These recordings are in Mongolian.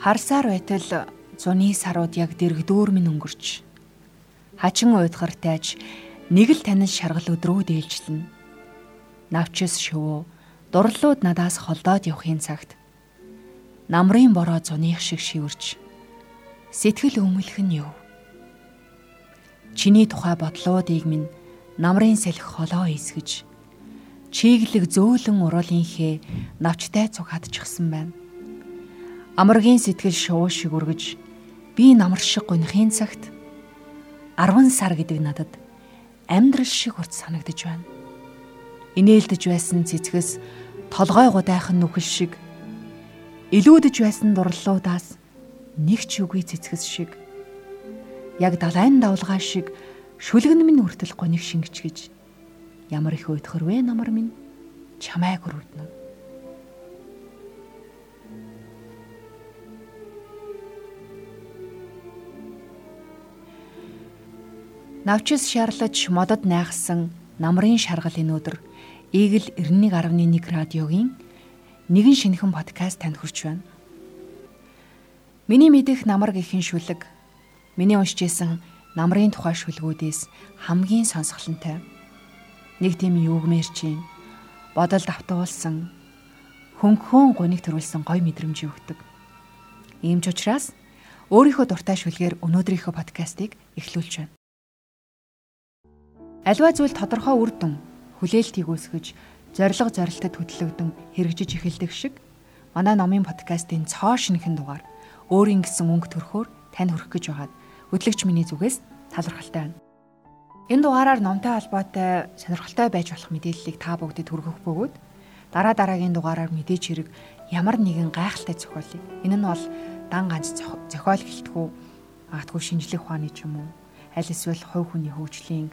Харсаар байтал зуны сарууд яг дэрэгдүүр минь өнгөрч хачин уйдгар тайж нэг л танил шаргал өдрөө дээлжлэн. Навчис шөвөө дурлууд надаас холдоод явахын цагт намрын бороо зуных шиг шивэрч сэтгэл өмөлх нь юу? Чиний тухай бодлоодыг минь намрын салхи холоо эсгэж чиглэг зөөлөн уруулынхээ навчтай цуг хадчихсан байна. Амаргийн сэтгэл шуу шиг үргэж би намар шиг гунхын цагт 10 сар гэдэг надад амьдрал шиг урт санагдж байна. Инээлдэж байсан цэцгэс толгой гудайхан нүхэл шиг илүүдэж байсан дурлалуудаас нэг ч үгүй цэцгэс шиг яг далайн давлгаа шиг шүлгэн минь хүртэл гоник шингэж гэж ямар их өйтхөр вэ намар минь чамайг өрөвднө. Навчис шаарлаж модод найхсан намрын шаргал өнөөдөр Игэл 91.1 радиогийн нэгэн шинэхэн подкаст танд хүрч байна. Миний мэдих намар гэхин шүлэг миний уншижсэн намрын тухай шүлгүүдээс хамгийн сонсголонтой. Нэг тийм юугмэр чинь бодолд автуулсан хөнгөн гуник төрүүлсэн гой мэдрэмж өгдөг. Ийм ч учраас өөрийнхөө дуртай шүлгээр өнөөдрийнхөө подкастыг эхлүүлж байна. Аливаа зүйл тодорхой үр дүн хүлээлтийг үүсгэж зориг зорилтод хөтлөгдөн хэрэгжиж эхэлдэг шиг манай номын подкастын цоо шинхэн дугаар өөрийн гэсэн өнгө төрхөөр тань хүрэх гэж байгаад хөтлөгч миний зүгээс талархалтай байна. Энэ дугаараар номтой холбоотой сонирхолтой байж болох мэдээллийг та бүгдэд хүргэх бөгөөд дараа дараагийн дугаараар мэдээж хэрэг ямар нэгэн гайхалтай зохиолыг энэ нь бол дан ганц зохиол гэлтгүү магадгүй шинжлэх ухааны ч юм уу аль эсвэл хувь хүний хөгжлийн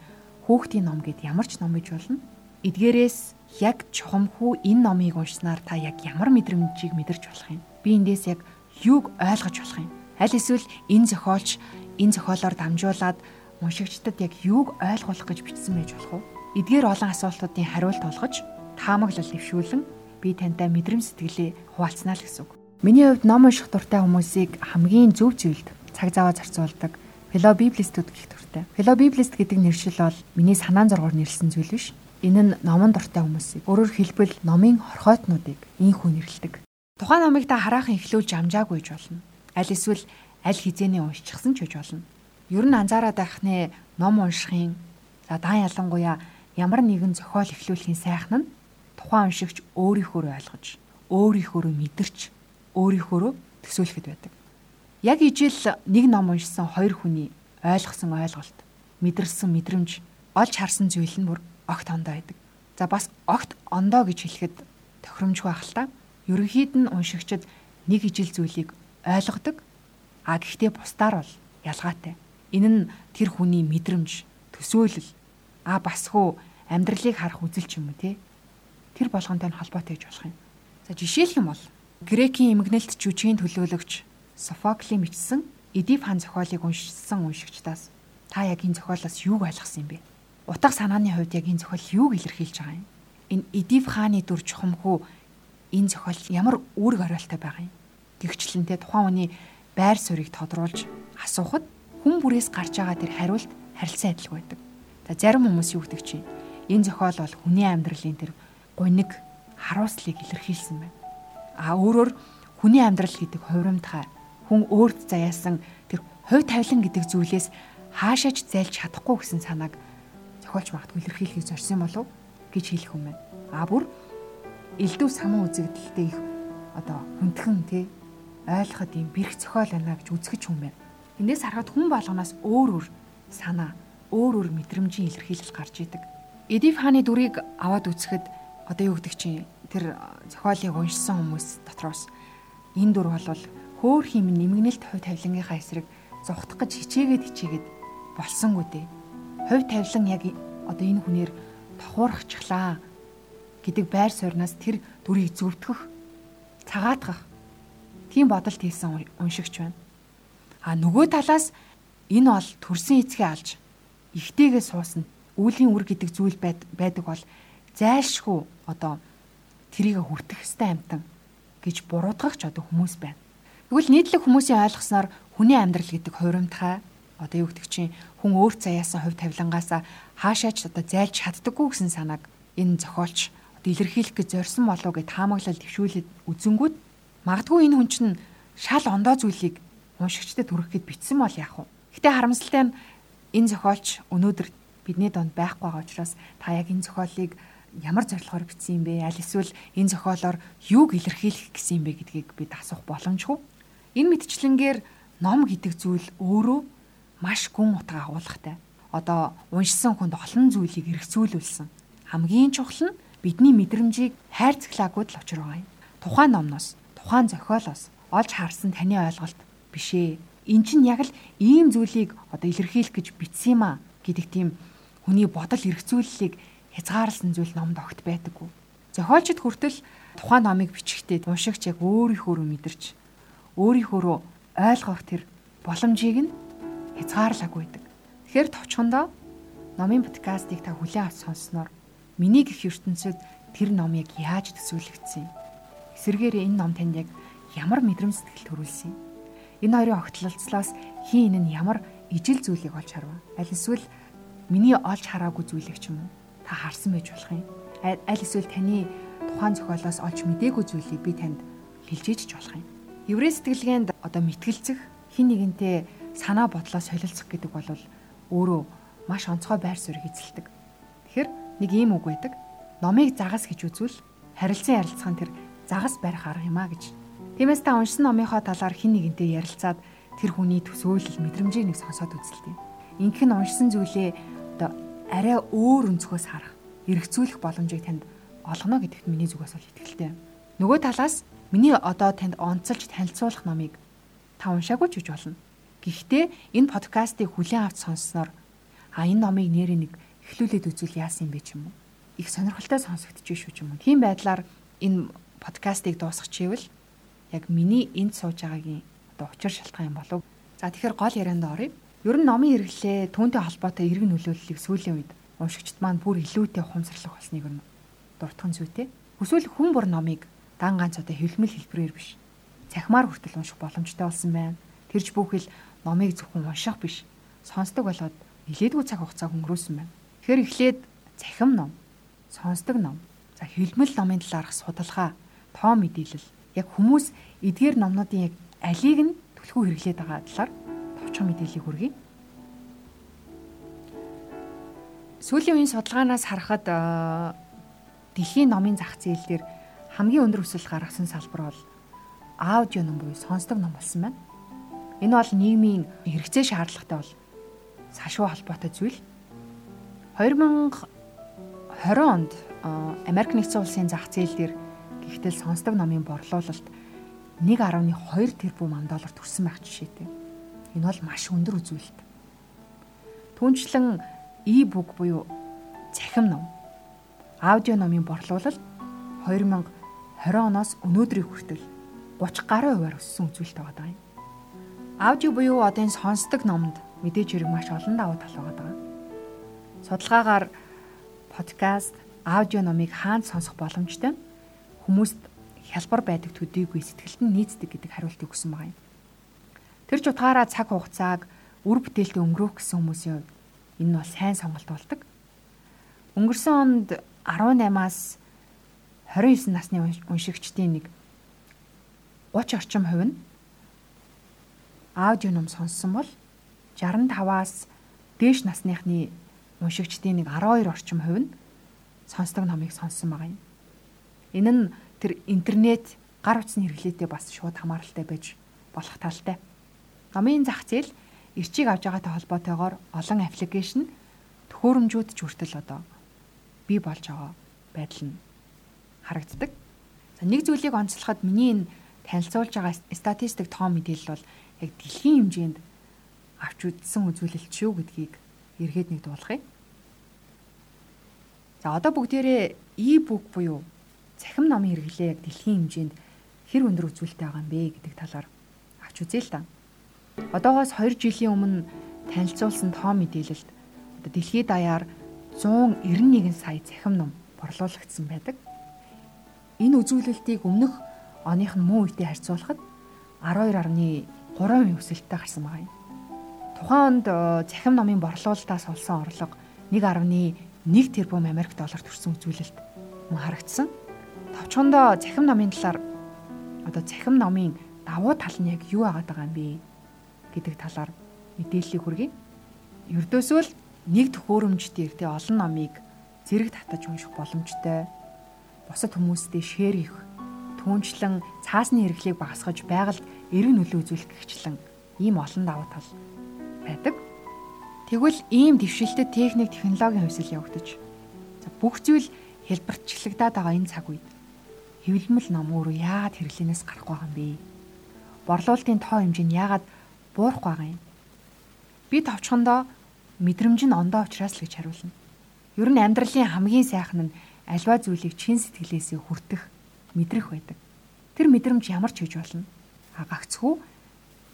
хүүхдийн ном гэд ямар ч ном гэж болно. Эдгээрээс яг чухамхүү энэ номыг уншсанаар та яг ямар мэдрэмжийг мэдэрч болох юм? Би эндээс яг юуг ойлгож болох юм? Аль эсвэл энэ зохиолч энэ зохиолоор дамжуулаад уншигчдад яг юуг ойлгуулах гэж бичсэн байж болох вэ? Эдгээр олон асуултуудын хариулт олгож таамаглал нэвшүүлэн би тантай мэдрэмж сэтгэлээ хуваалцнаа л гэсэн үг. Миний хувьд ном унших дуртай хүмүүсийг хамгийн зөв зүйлд цаг зав зарцуулдаг Фило библистүүд гэх төртэй. Фило библист гэдэг нэршил бол миний санаан зоргоор нэрлсэн зүйл биш. Энэ нь номон дуртай хүмүүсийг өөрөөр хэлбэл номын хорхойтнуудыг ийхүү нэрлэдэг. Тухайн номыг та хараахан эхлүүлж амжаагүй ч болно. Аль эсвэл аль хизээний уншчихсан ч гэж болно. Ер нь анзаараад байх нэ ном уншихын за даан ялангуяа ямар нэгэн зохиол эхлүүлэхийн сайхан нь тухайн уншигч өөрийнхөө ойлгож, өөрийнхөө мэдэрч, өөрийнхөө төсөөлөхөд байдаг. Яг ижил нэг ном уншсан хоёр хүний ойлгосон ойлголт, мэдэрсэн мэдрэмж, олж харсан зүйл нь бүр огт ондоо байдаг. За бас огт ондоо гэж хэлэхэд тохиромжгүй байх л та. Ерөнхийд нь уншигчид нэг ижил зүйлийг ойлгодог. А гэхдээ бусдаар бол ялгаатай. Энэ нь тэр хүний мэдрэмж, төсөөлөл, а бас хөө амьдралыг харах үзэл ч юм уу те. Тэр болгонтой нь холбоотой гэж болох юм. За жишээлх юм бол Грекийн эмгэнэлт жүжигийн төлөөлөгч Софокли бичсэн Эдип хаан зохиолыг уншсан уншигчдаас та яг энэ зохиолоос юуг ойлгосон юм бэ? Утга санааны хувьд яг энэ зохиол юуг илэрхийлж байгаа юм? Энэ Эдип хааны дүр чухамхүү энэ зохиол ямар үүрэг оройлтой байгаа юм? Тэгчлэнтэй тухайн хүний байр суурийг тодруулж асуухад хүн бүрээс гарч байгаа тэр хариулт харилцан адилгүй байдаг. За зарим хүмүүс юу гэдэг чинь энэ зохиол бол хүний амьдралын тэр гуниг харуулслыг илэрхийлсэн байна. А өөрөөр хүний амьдрал гэдэг хувирамдхай хүн өөрт заяасан тэр хувь тавилан гэдэг зүйлээс хаашаач зайлж чадахгүй гэсэн санааг зохиолч магадгүй илэрхийлэхийг зорьсон болов гэж хэлэх юм байна. А бүр элдв самун үзэгдэлтэй их одоо хүндхэн тий ойлгоход юм бэрх зохиол байна гэж үзэж хүн байна. Эндээс харахад хүн болгоноос өөр өөр санаа, өөр өөр мэдрэмжийн илэрхийлэл гарч идэг. Эдив хааны дүрийг аваад үзэхэд одоо юу гэдэг чинь тэр зохиолыг уншсан хүмүүс дотроос энэ дүр бол хөөр хим нэмгэнэлт хувь тавилангийнхаа эсрэг зугтах гэж хичээгээд хичээгээд болсонгүй дээ. Хувь тавилан яг одоо энэ хүнээр тохуурахчлаа гэдэг байр сууриас тэр дүрийг зөвтгөх, цагаатгах тийм бодолт хийсэн уншигч байна. А нөгөө талаас энэ бол төрсэн эцгээ алж ихтэйгээ суусна. Үүлийн үр гэдэг зүйл байдаг бол зайлшгүй одоо тэрийг хүртэх хэвээр амтан гэж буруудгах ч одоо хүмүүс байна. Тэгвэл нийтлэг хүмүүсийн ойлгосноор хүний амьдрал гэдэг хуримтгай одоо юу гэдэг чинь хүн өөр заяасан хувь тавилангаасаа хаашаач одоо зайлж чаддаггүй гэсэн санааг энэ зохиолч одоо илэрхийлэх гэж зорьсон болов гэд таамаглал төвшүүлээд үзэнгүүт магадгүй энэ хүн чинь шал ондоо зүйлийг уншигчдад хүргэхэд бичсэн бол яах вэ? Гэтэ харамсалтай нь энэ зохиолч өнөөдөр бидний донд байхгүй байгаа учраас та яг энэ зохиолыг ямар зорилгоор бичсэн юм бэ? Аль эсвэл энэ зохиолоор юуг илэрхийлэх гэсэн юм бэ гэдгийг бид асуух боломжгүй. Энэ мэдчлэнгээр ном гэдэг зүйл өөрөө маш гүн утга агуулгатай. Одоо уншсан хүнд олон зүйлийг эргцүүлүүлсэн. Хамгийн чухал нь бидний мэдрэмжийг хайрцаглаагүй л учир байгаа юм. Тухайн номноос, тухайн зохиолоос олж харсан таны ойлголт биш ээ. Эн чинь яг л ийм зүйлийг одоо илэрхийлэх гэж бичсэн юм а гэдэг тийм хүний бодол эргцүүлэлийг хязгаарласан зүйл номд огт байдаггүй. Зохиолчд хүртэл тухайн номыг бичихтэй уншигч яг өөрийнхөө мэдэрч өөрийнхөө ойлгох тэр боломжийг нь хязгаарлаагүй байдаг. Тэгэхээр товчхондоо номын подкастыг та хүлээн авч сонсноор миний гих ертөнцид тэр номыг яаж төсөөлөгдсөн юм? Эсвэргээр энэ ном танд яг ямар мэдрэмж сэтгэл төрүүлсэн юм? Энэ хоёрын огтлолцлоос хин энэ нь ямар ижил зүйлийг олж харав? Аль эсвэл миний олж хараагүй зүйлийг ч юм уу та харсан байж болох юм. Аль эсвэл таны тухайн зохиолоос олж мдээгүй зүйлийг би танд хэлж ийж болох юм. Еврей сэтгэлгээнд одоо мэтгэлцэх хин нэгэнтэй санаа бодлоо солилцох гэдэг бол өөрөө маш онцгой байр суурийг эзэлдэг. Тэгэхээр нэг ийм үг байдаг. Номыг загас гэж үзвэл харилцан ярилцах нь тэр загас барих арга юм а гэж. Тиймээс та уншсан номынхоо талаар хин нэгэнтэй ярилцаад тэр хүний төсөөлөл мэдрэмжийг нэг сонсоод үзэлтэй. Ингэх нь уншсан зүйлээ одоо арай өөр өнцгөөс харах, эргцүүлэх боломжийг танд олгоно гэдэгт миний зүгээс бол итгэлтэй. Нөгөө талаас Миний одоо танд онцолж танилцуулах номыг та уншаагүй ч гэж болно. Гэхдээ энэ подкастыг хүлээн авч сонссноор а энэ номыг нэрээ нэг эхлүүлээд үзвэл яасан бэ ч юм уу. Их сонирхолтой сонсогдож шүү ч юм уу. Тийм байдлаар энэ подкастыг дуусгачихвэл яг миний энд сууж байгаагийн одоо учир шалтгаан юм болов. За тэгэхээр гол ярианд оръё. Ер нь номын хэрэглээ түүнтэй холбоотой эргэн нөлөөллийг сүүлийн үед уншигчд маань бүр илүүтэй ухамсарлах болсныг нь дуртхан зүйтэй. Эсвэл хүн бүр номыг дан ганц одоо хөвлөмөл хэлбэрээр биш. Цахимаар хүртэл унших боломжтой болсон байна. Тэрж бүхэл номыг зөвхөн унших биш. Сонсдог болоод нилээдгүй цаг хугацаа өнгөрөөсөн байна. Тэгэхээр эхлээд цахим ном, сонсдог ном, за хөвлөмөл номын талаарх судалгаа, тоо мэдээлэл яг хүмүүс эдгээр номнуудын яг алийг нь түлхүү хэрэглээд байгаа талаар товчхон мэдээллийг хүргэе. Сүүлийн үеийн судалгаанаас харахад дэлхийн номын зах зээл дээр хамгийн өндөр өсөлт гаргасан салбар бол аудио ном буюу сонсдог ном болсон байна. Энэ бол нийгмийн хэрэгцээ шаардлагатай бол сашгүй холбоотой зүйл. 2020 онд Америк нэгдсэн улсын зах зээл дээр гихтэл сонсдог номын борлуулалт 1.2 тэрбум ам доллар төрсэн байх жишээтэй. Энэ бол маш өндөр үзүүлэлт. Түүнчлэн e-book буюу цахим ном, аудио номын борлуулалт 2000 20 оноос өнөөдрийг хүртэл 30 гаруй хувиар өссөн үзүүлэлт байгаа юм. Аудио буюу энэ сонсдог номонд мэдээж хэрэг маш олон давуу тал байгаа. Судалгаагаар подкаст, аудио номыг хаана сонсох боломжтой хүмүүст хялбар байдаг төдийгүй сэтгэлд нь нийцдэг гэдэг хариултыг өгсөн байгаа юм. Тэр ч утгаараа цаг хугацааг үр бүтээлтэй өнгөрөөх гэсэн хүмүүсийн хувьд энэ нь бол сайн сонголт болдог. Өнгөрсөн онд 18-аас 29 насны уншигчдын нэг 30 орчим хувь нь аудио ном сонссон бол 65-аас дээш насныхны уншигчдын нэг 12 орчим хувь нь сонсдог номыг сонссон байгаа юм. Энэ нь тэр интернет гар утасны хэрэглээтэй бас шууд хамааралтай байж болох талтай. Номын зах зээл эрчийг авж байгаатай холбоотойгоор олон аппликейшн төхөөрөмжүүд ч хүртэл одоо бий болж байгаа байдал нь харагддаг. За нэг зүйлийг онцлоход миний энэ танилцуулж байгаа статистик тоо мэдээлэл бол яг дэлхийн хэмжээнд авч үзсэн үзүүлэлт шүү гэдгийг эргээд нэг дуулгая. За одоо бүгдээрээ e-book буюу цахим номын хэрэглээ яг дэлхийн хэмжээнд хэр өндөр үзүүлэлттэй байгаа юм бэ гэдэг талаар авч үзье л да. Одоогоос 2 жилийн өмнө танилцуулсан тоо мэдээлэлд одоо дэлхийд даяар 191 сая цахим ном борлуулагдсан байдаг. Энэ үзүүлэлтийг өмнөх оных нь муу үетэй харьцуулахад 12.3% өсөлттэй гарсан байгаа юм. Тухайн онд захим номын борлуулалтаас олсон орлого 1.1 тэрбум Америк доллар төрсэн үзүүлэлт мөн харагдсан. Товчхондоо захим номын талаар одоо захим номын давуу тал нь яг юу агаад байгаа юм бэ гэдэг талаар мэдээллийг хүргэе. Ердөөсөө л нэг төхөөрөмж дээр тэ олон номыг зэрэг татаж унших боломжтой. Бусад хүмүүстэй шеэр хийх, түүнчлэн цаасны хэрэглийг багасгаж байгальд эрг нөлөө үзүүлэх гихчлэн ийм олон давуу тал байдаг. Тэгвэл ийм дэвшилтэд техник технологийн хувьсэл явагдаж бүх зүйл хэлбэрчлэгдээд байгаа энэ цаг үед хэвлэмэл ном өөрөө яагаад хэрэглэнээс гарах байгаа юм бэ? Борлуулалтын тоо хэмжээ нь яагаад буурах байгаа юм? Би товчхондоо мэдрэмж нь ондоо учраас л гэж хариулна. Ер нь амьдралын хамгийн сайхан нь альва зүйлийг чин сэтгэлээсээ хүртэх, мэдрэх байдаг. Тэр мэдрэмж ямар ч хийж болно. А гагцхүү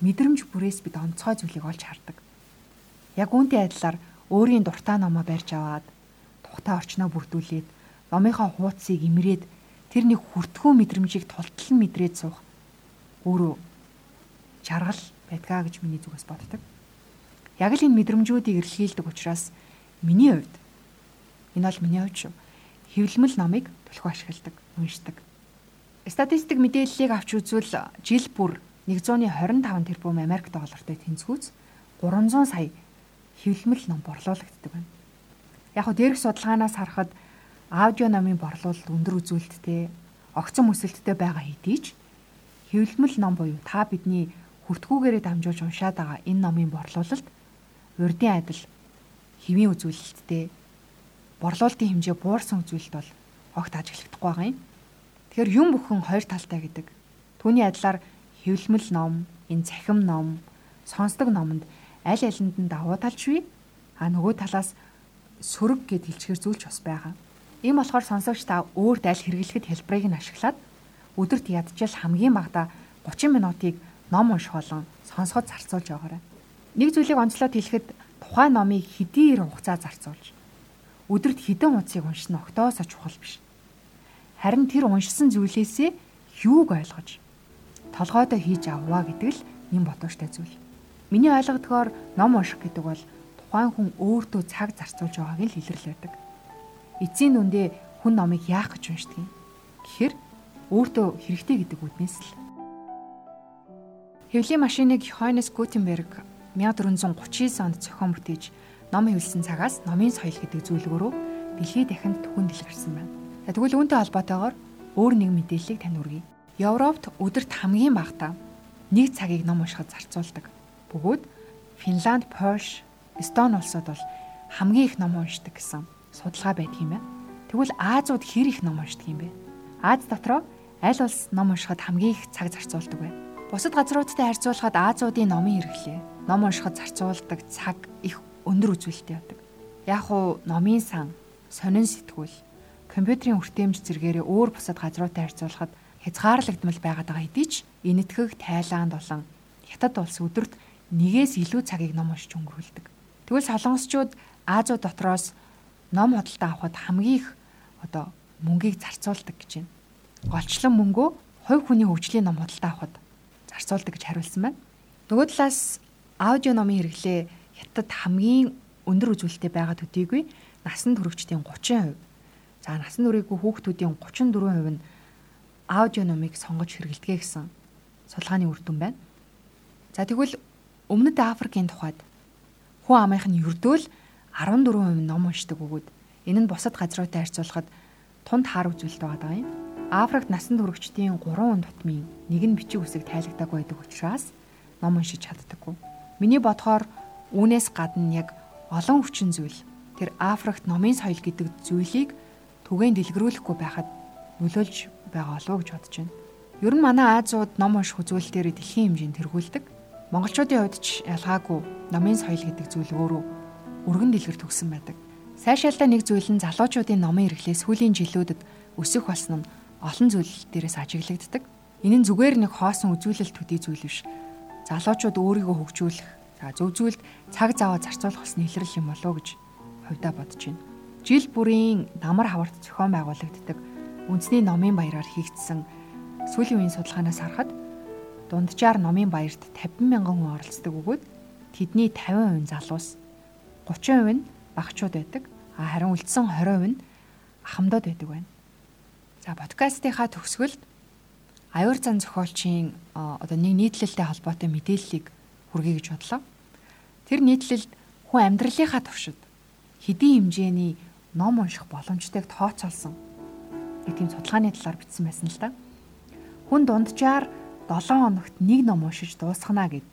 мэдрэмж бүрээс бид онцгой зүйлийг олж хардаг. Яг үүнтэй адилаар өөрийн дуртай номоо барьж аваад тухтай орчноо бүрдүүлээд номынхаа хуудсыг имрээд тэр нэг хүртгүү мэдрэмжийг тултал нь мэдрээд суух өөрөө чаргал байдгаа гэж миний зүгээс боддог. Яг л энэ мэдрэмжүүдийг эрэлхийлдэг учраас миний хувьд энэ бол миний хувьд шүү. Хэвлэмэл номыг төлхөө ашигладаг, уншдаг. Статистик мэдээллийг авч үзвэл жил бүр 125 тэрбум Америк доллартай тэнцвүүц 300 сая хэвлэмэл ном борлуулагддаг байна. Яг хөө дээрх судалгаанаас харахад аудио номын борлуулалт өндөр үзүүлэлттэй, огцон өсөлттэй байгаа хэдий ч хэвлэмэл ном буюу та бидний хүртгүүгээрээ дамжуулж уншаад байгаа энэ номын борлуулалт урдын адил хэвийн үзүүлэлттэй борлуулалтын хэмжээ буурсан үзүүлэлт бол огт ажиглагдахгүй байгаа юм. Тэгэхээр юм бүхэн хоёр талтай гэдэг. Түүний адилаар хэвлэмэл ном, энэ цахим ном, сонсдог номонд аль алинд нь давуу талч бий. А нөгөө талаас сөрөг гэд хэлчихэр зүйлч бас байгаа. Ийм болохоор сонсогч та өөрт аль хэрэглэхэд хэлбэрийг нь ашиглаад өдөрт ядчил хамгийн багадаа 30 минутыг ном унших болон сонсоход зарцуулж байгаарай. Нэг зүйлийг онцлоод хэлэхэд тухайн номыг хэдийн хугацаа зарцуулж өдөрт хэдэн хуудсыг уншина октоосоо чухал биш. Харин тэр уншсан зүйлээсээ юуг ойлгож толгойдоо хийж авваа гэдэг л нэм бодвоштой зүйл. Миний ойлгодгоор ном унших гэдэг бол тухайн хүн өөртөө цаг зарцуулж байгааг л илэрлэл байдаг эцсийн нүндээ хүн номыг яах гэж уншдаг юм? Гэхдээ өөртөө хэрэгтэй гэдэг үднээс л. Хэвлийн машиныг Йоханнес Гутенберг 1439 онд зохион бүтээж ном хэвлсэн цагаас номын соёл гэдэг зүйлгөөрөө дэлхийд дахинд түхэн дэлгэрсэн байна. Тэгвэл үүнтэй холбоотойгоор өөр нэг мэдээллийг тань хүргэе. Европт өдөрт хамгийн багадаа нэг цагийг ном уншихад зарцуулдаг. Бөгөөд Финланд, Польш, Эстон улсууд бол хамгийн их ном уншдаг гэсэн судалгаа байдаг юм байна. Тэгвэл Азууд хэр их ном уншдаг юм бэ? Аз дотроо аль улс ном уншихад хамгийн их цаг зарцуулдаг вэ? Бусад газруудтай харьцуулахад Азуудын номын хэрэглээ, ном уншихад зарцуулдаг цаг их өндөр үзүүлэлттэй байдаг. Яг уу номын сан, сонин сэтгүүл, компьютерийн хүртээмж зэргээрээ өөр бусад газруудтай харьцуулахад хязгаарлагдмал байгаад байгаа хэдий ч энэтхэг Тайланд болон Хятад улс өдөрт нэгээс илүү цагийг ном уншиж өнгөрүүлдэг. Тэгвэл солонгосчууд Азууд дотроос ном худалдаа авахд хамгийн их одоо мөнгийг зарцуулдаг гэж байна. Голчлон мөнгөө хувь хүний хөгжлийн ном худалдаа авахд зарцуулдаг гэж хариулсан байна. Нөгөө талаас аудио номын хэрэглээ хятад хамгийн өндөр үзүүлэлттэй байгаа төдийгүй насан туршидтын 30%. За насан туршигүй хүүхдүүдийн 34% нь аудио номыг сонгож хэрэглэдэг гэсэн судалгааны үр дүн байна. За тэгвэл өмнөд Африкийн тухайд хүн амынх нь ердөөл 14% ном уншдаг бөгөөд энэ нь бусад газруудтай харьцуулахад тунд хар үзүүлэлт байгаа юм. Африкт насан туршидтын 3 тутмын нэг нь бичиг үсэг тайлагдаагүй байдаг учраас ном уншиж чаддаггүй. Миний бодохоор үүнээс гадна яг олон хүчин зүйл тэр Африкт номын соёл гэдэг зүйлийг түгээн дэлгэрүүлэхгүй байхад нөлөөлж байгаа болов уу гэж бодож байна. Ер нь манай Азууд ном унших үзүүлэлтээр дэлхийн хэмжээнд тэргүүлдэг. Монголчуудын хувьд ч ялгаагүй номын соёл гэдэг зүйл өөрөө өргөн дэлгэр төгсөн байдаг. Сайшаалтай нэг зүйл нь залуучуудын номын хэрэглээ сүүлийн жилүүдэд өсөх болсон нь олон зүйл дээрээс ажиглагддаг. Энэ нь зүгээр нэг хоосон үзүүлэлт төдий зүйл биш. Залуучууд өөрийгөө хөгжүүлэх, за зөв зүйлд цаг зав зарцуулах болсон илрэл юм болоо гэж хувьдаа бодож байна. Жил бүрийн намар хаварт зохион байгуулагддаг үндэсний номын баяраар хийгдсэн сүүлийн үеийн судалгаанаас харахад дунджаар номын баярт 50 мянган хүн оролцдог бөгөөд тэдний 50% залуус 30% нь багчууд байдаг. А харин үлдсэн 20% нь ахмадууд байдаг байна. За подкастынхаа төгсгөлд аюур зан зохиолчийн одоо нэг нийтлэлтэй холбоотой мэдээллийг хүргэе гэж бодлоо. Тэр нийтлэлд хүн амьдралынхаа туршид хэдийн хэмжээний ном унших боломжтойг тооцоолсон нэг тийм судалгааны талаар бичсэн байсан л да. Хүн дунджаар 7 хоногт нэг ном уншиж дуусгана гэд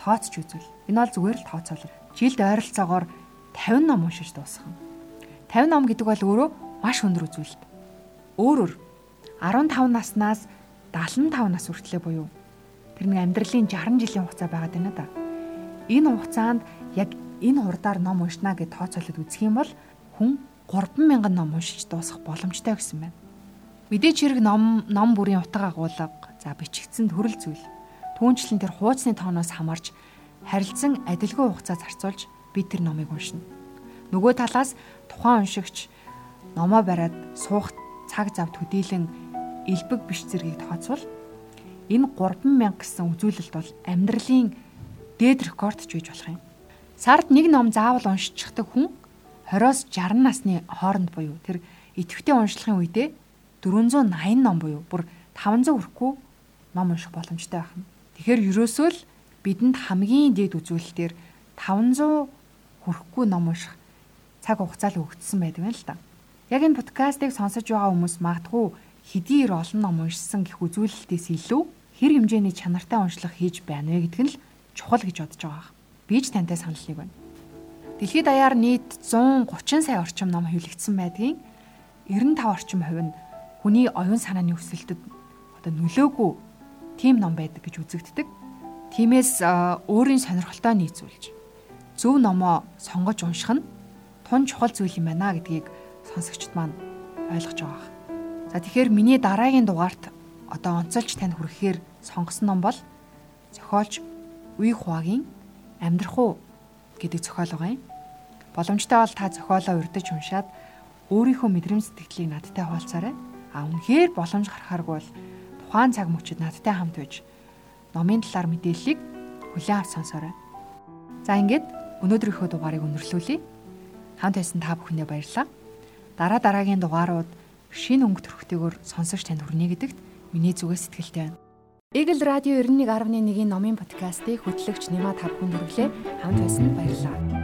тооцч үзвэл энэ бол зүгээр л тооцоолол. Жилд ойролцоогоор 50 ном уншиж дуусгах. 50 ном гэдэг бол өөрөө маш өндөр үзүүлэлт. Өөрөөр 15 наснаас 75 нас хүртлээр буюу тэр нэг амьдралын 60 жилийн хугацаа байгаад байна да. Энэ хугацаанд яг энэ хурдаар ном уншна гэж тооцоолоод үзэх юм бол хүн 3000 ном уншиж дуусгах боломжтой гэсэн байна. Мэдээч хэрэг ном ном бүрийн утга агуулга за бичигдсэн төрөл зүйл түүнчлэн тэр хуудасны тооноос хамаарч харилцан адилгүй хугацаа зарцуулж би тэр номыг уншина. Нөгөө талаас тухайн уншигч номоо бариад суух цаг зав төдийлөн элбэг биш зэргийг тооцвол энэ 3000 гэсэн үзүүлэлт бол амьдралын дээд рекорд ч гэж болох юм. Сард нэг ном заавал уншчихдаг хүн 20-оос 60 насны хооронд буюу тэр идэвхтэй уншлахын үедээ 480 ном буюу бүр 500 хүрэхгүй ном унших боломжтой байна. Тэгэхээр ерөөсөө л бидэнд хамгийн дээд үзүүлэлтээр 500 хүрэхгүй ном унших цаг хугацаа л өгдсөн байдаг юм л да. Яг энэ подкастыг сонсож байгаа хүмүүс магадгүй хэдий олон ном уншсан гэх үзүүлэлтээс илүү хэр хэмжээний чанартай уншлах хийж байна вэ гэдг нь л чухал гэж бодож байгаа. Би ч тантай санал нэг байна. Дэлхийд даяар нийт 130 сая орчим ном хэвлэгдсэн байдгийн 95 орчим хувь нь хүний оюун санааны өсөлтөд одоо нөлөөгүй тийм ном байдаг гэж үзэгддэг. Тиймээс өөрийн сонирхолтой нийцүүлж зөв номоо сонгож унших нь тун чухал зүйл юм байна гэдгийг сонсогчд маань ойлгож байгаа. За тэгэхээр миний дараагийн дугаарт одоо онцолж тань хүрэхээр сонгосон ном бол зохиолч Уй Хуваагийн Амьдрах уу гэдэг зохиол байгаа юм. Боломжтой бол та зохиолоо урдж уншаад өөрийнхөө мэдрэмж сэтгэлийг надтай хуваалцаарай. А үнэхээр боломж гарахааргүй бол тухайн цаг мөчид надтай хамт байж номын талаар мэдээллийг хүлээн авч сонсоорой. За ингээд өнөөдрийнхөө дугаарыг өндөрлүүлье. Хамт байсан та бүхэндээ баярлалаа. Дараа дараагийн дугаарууд шинэ өнгө төрхтэйгээр сонсож танд хүрнэ гэдэгт миний зүгээс сэтгэлтэй байна. Eagle Radio 91.1-ийн номын подкастыг хөтлөгч Нима та бүхэнд хүргэлээ. Хамт байсан баярлалаа.